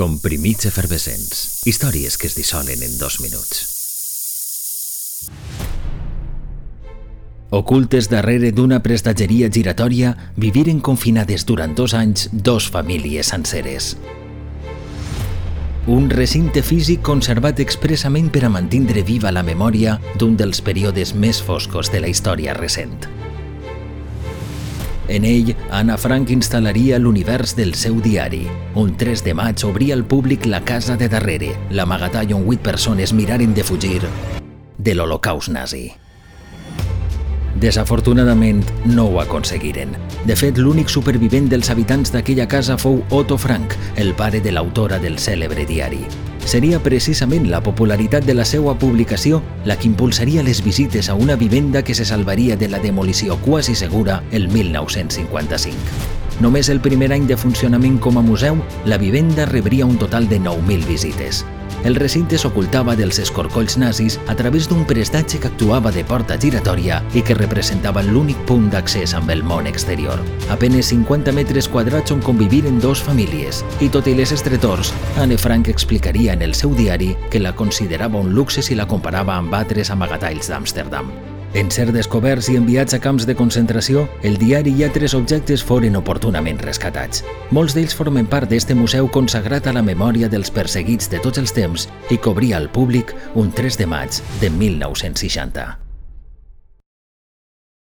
Comprimits efervescents. Històries que es dissolen en dos minuts. Ocultes darrere d'una prestatgeria giratòria, viviren confinades durant dos anys dos famílies senceres. Un recinte físic conservat expressament per a mantindre viva la memòria d'un dels períodes més foscos de la història recent. En ell, Anna Frank instal·laria l'univers del seu diari. Un 3 de maig obria al públic la casa de darrere, l'amagatall on 8 persones miraren de fugir de l'Holocaust nazi. Desafortunadament, no ho aconseguiren. De fet, l'únic supervivent dels habitants d'aquella casa fou Otto Frank, el pare de l'autora del cèlebre diari. Seria precisament la popularitat de la seva publicació la que impulsaria les visites a una vivenda que se salvaria de la demolició quasi segura el 1955. Només el primer any de funcionament com a museu, la vivenda rebria un total de 9.000 visites. El recinte s'ocultava dels escorcolls nazis a través d'un prestatge que actuava de porta giratòria i que representava l'únic punt d'accés amb el món exterior. Apenes 50 metres quadrats on conviviren dos famílies, i tot i les estretors, Anne Frank explicaria en el seu diari que la considerava un luxe si la comparava amb altres amagatalls d'Amsterdam. En ser descoberts i enviats a camps de concentració, el diari i altres objectes foren oportunament rescatats. Molts d'ells formen part d'este museu consagrat a la memòria dels perseguits de tots els temps i cobria al públic un 3 de maig de 1960.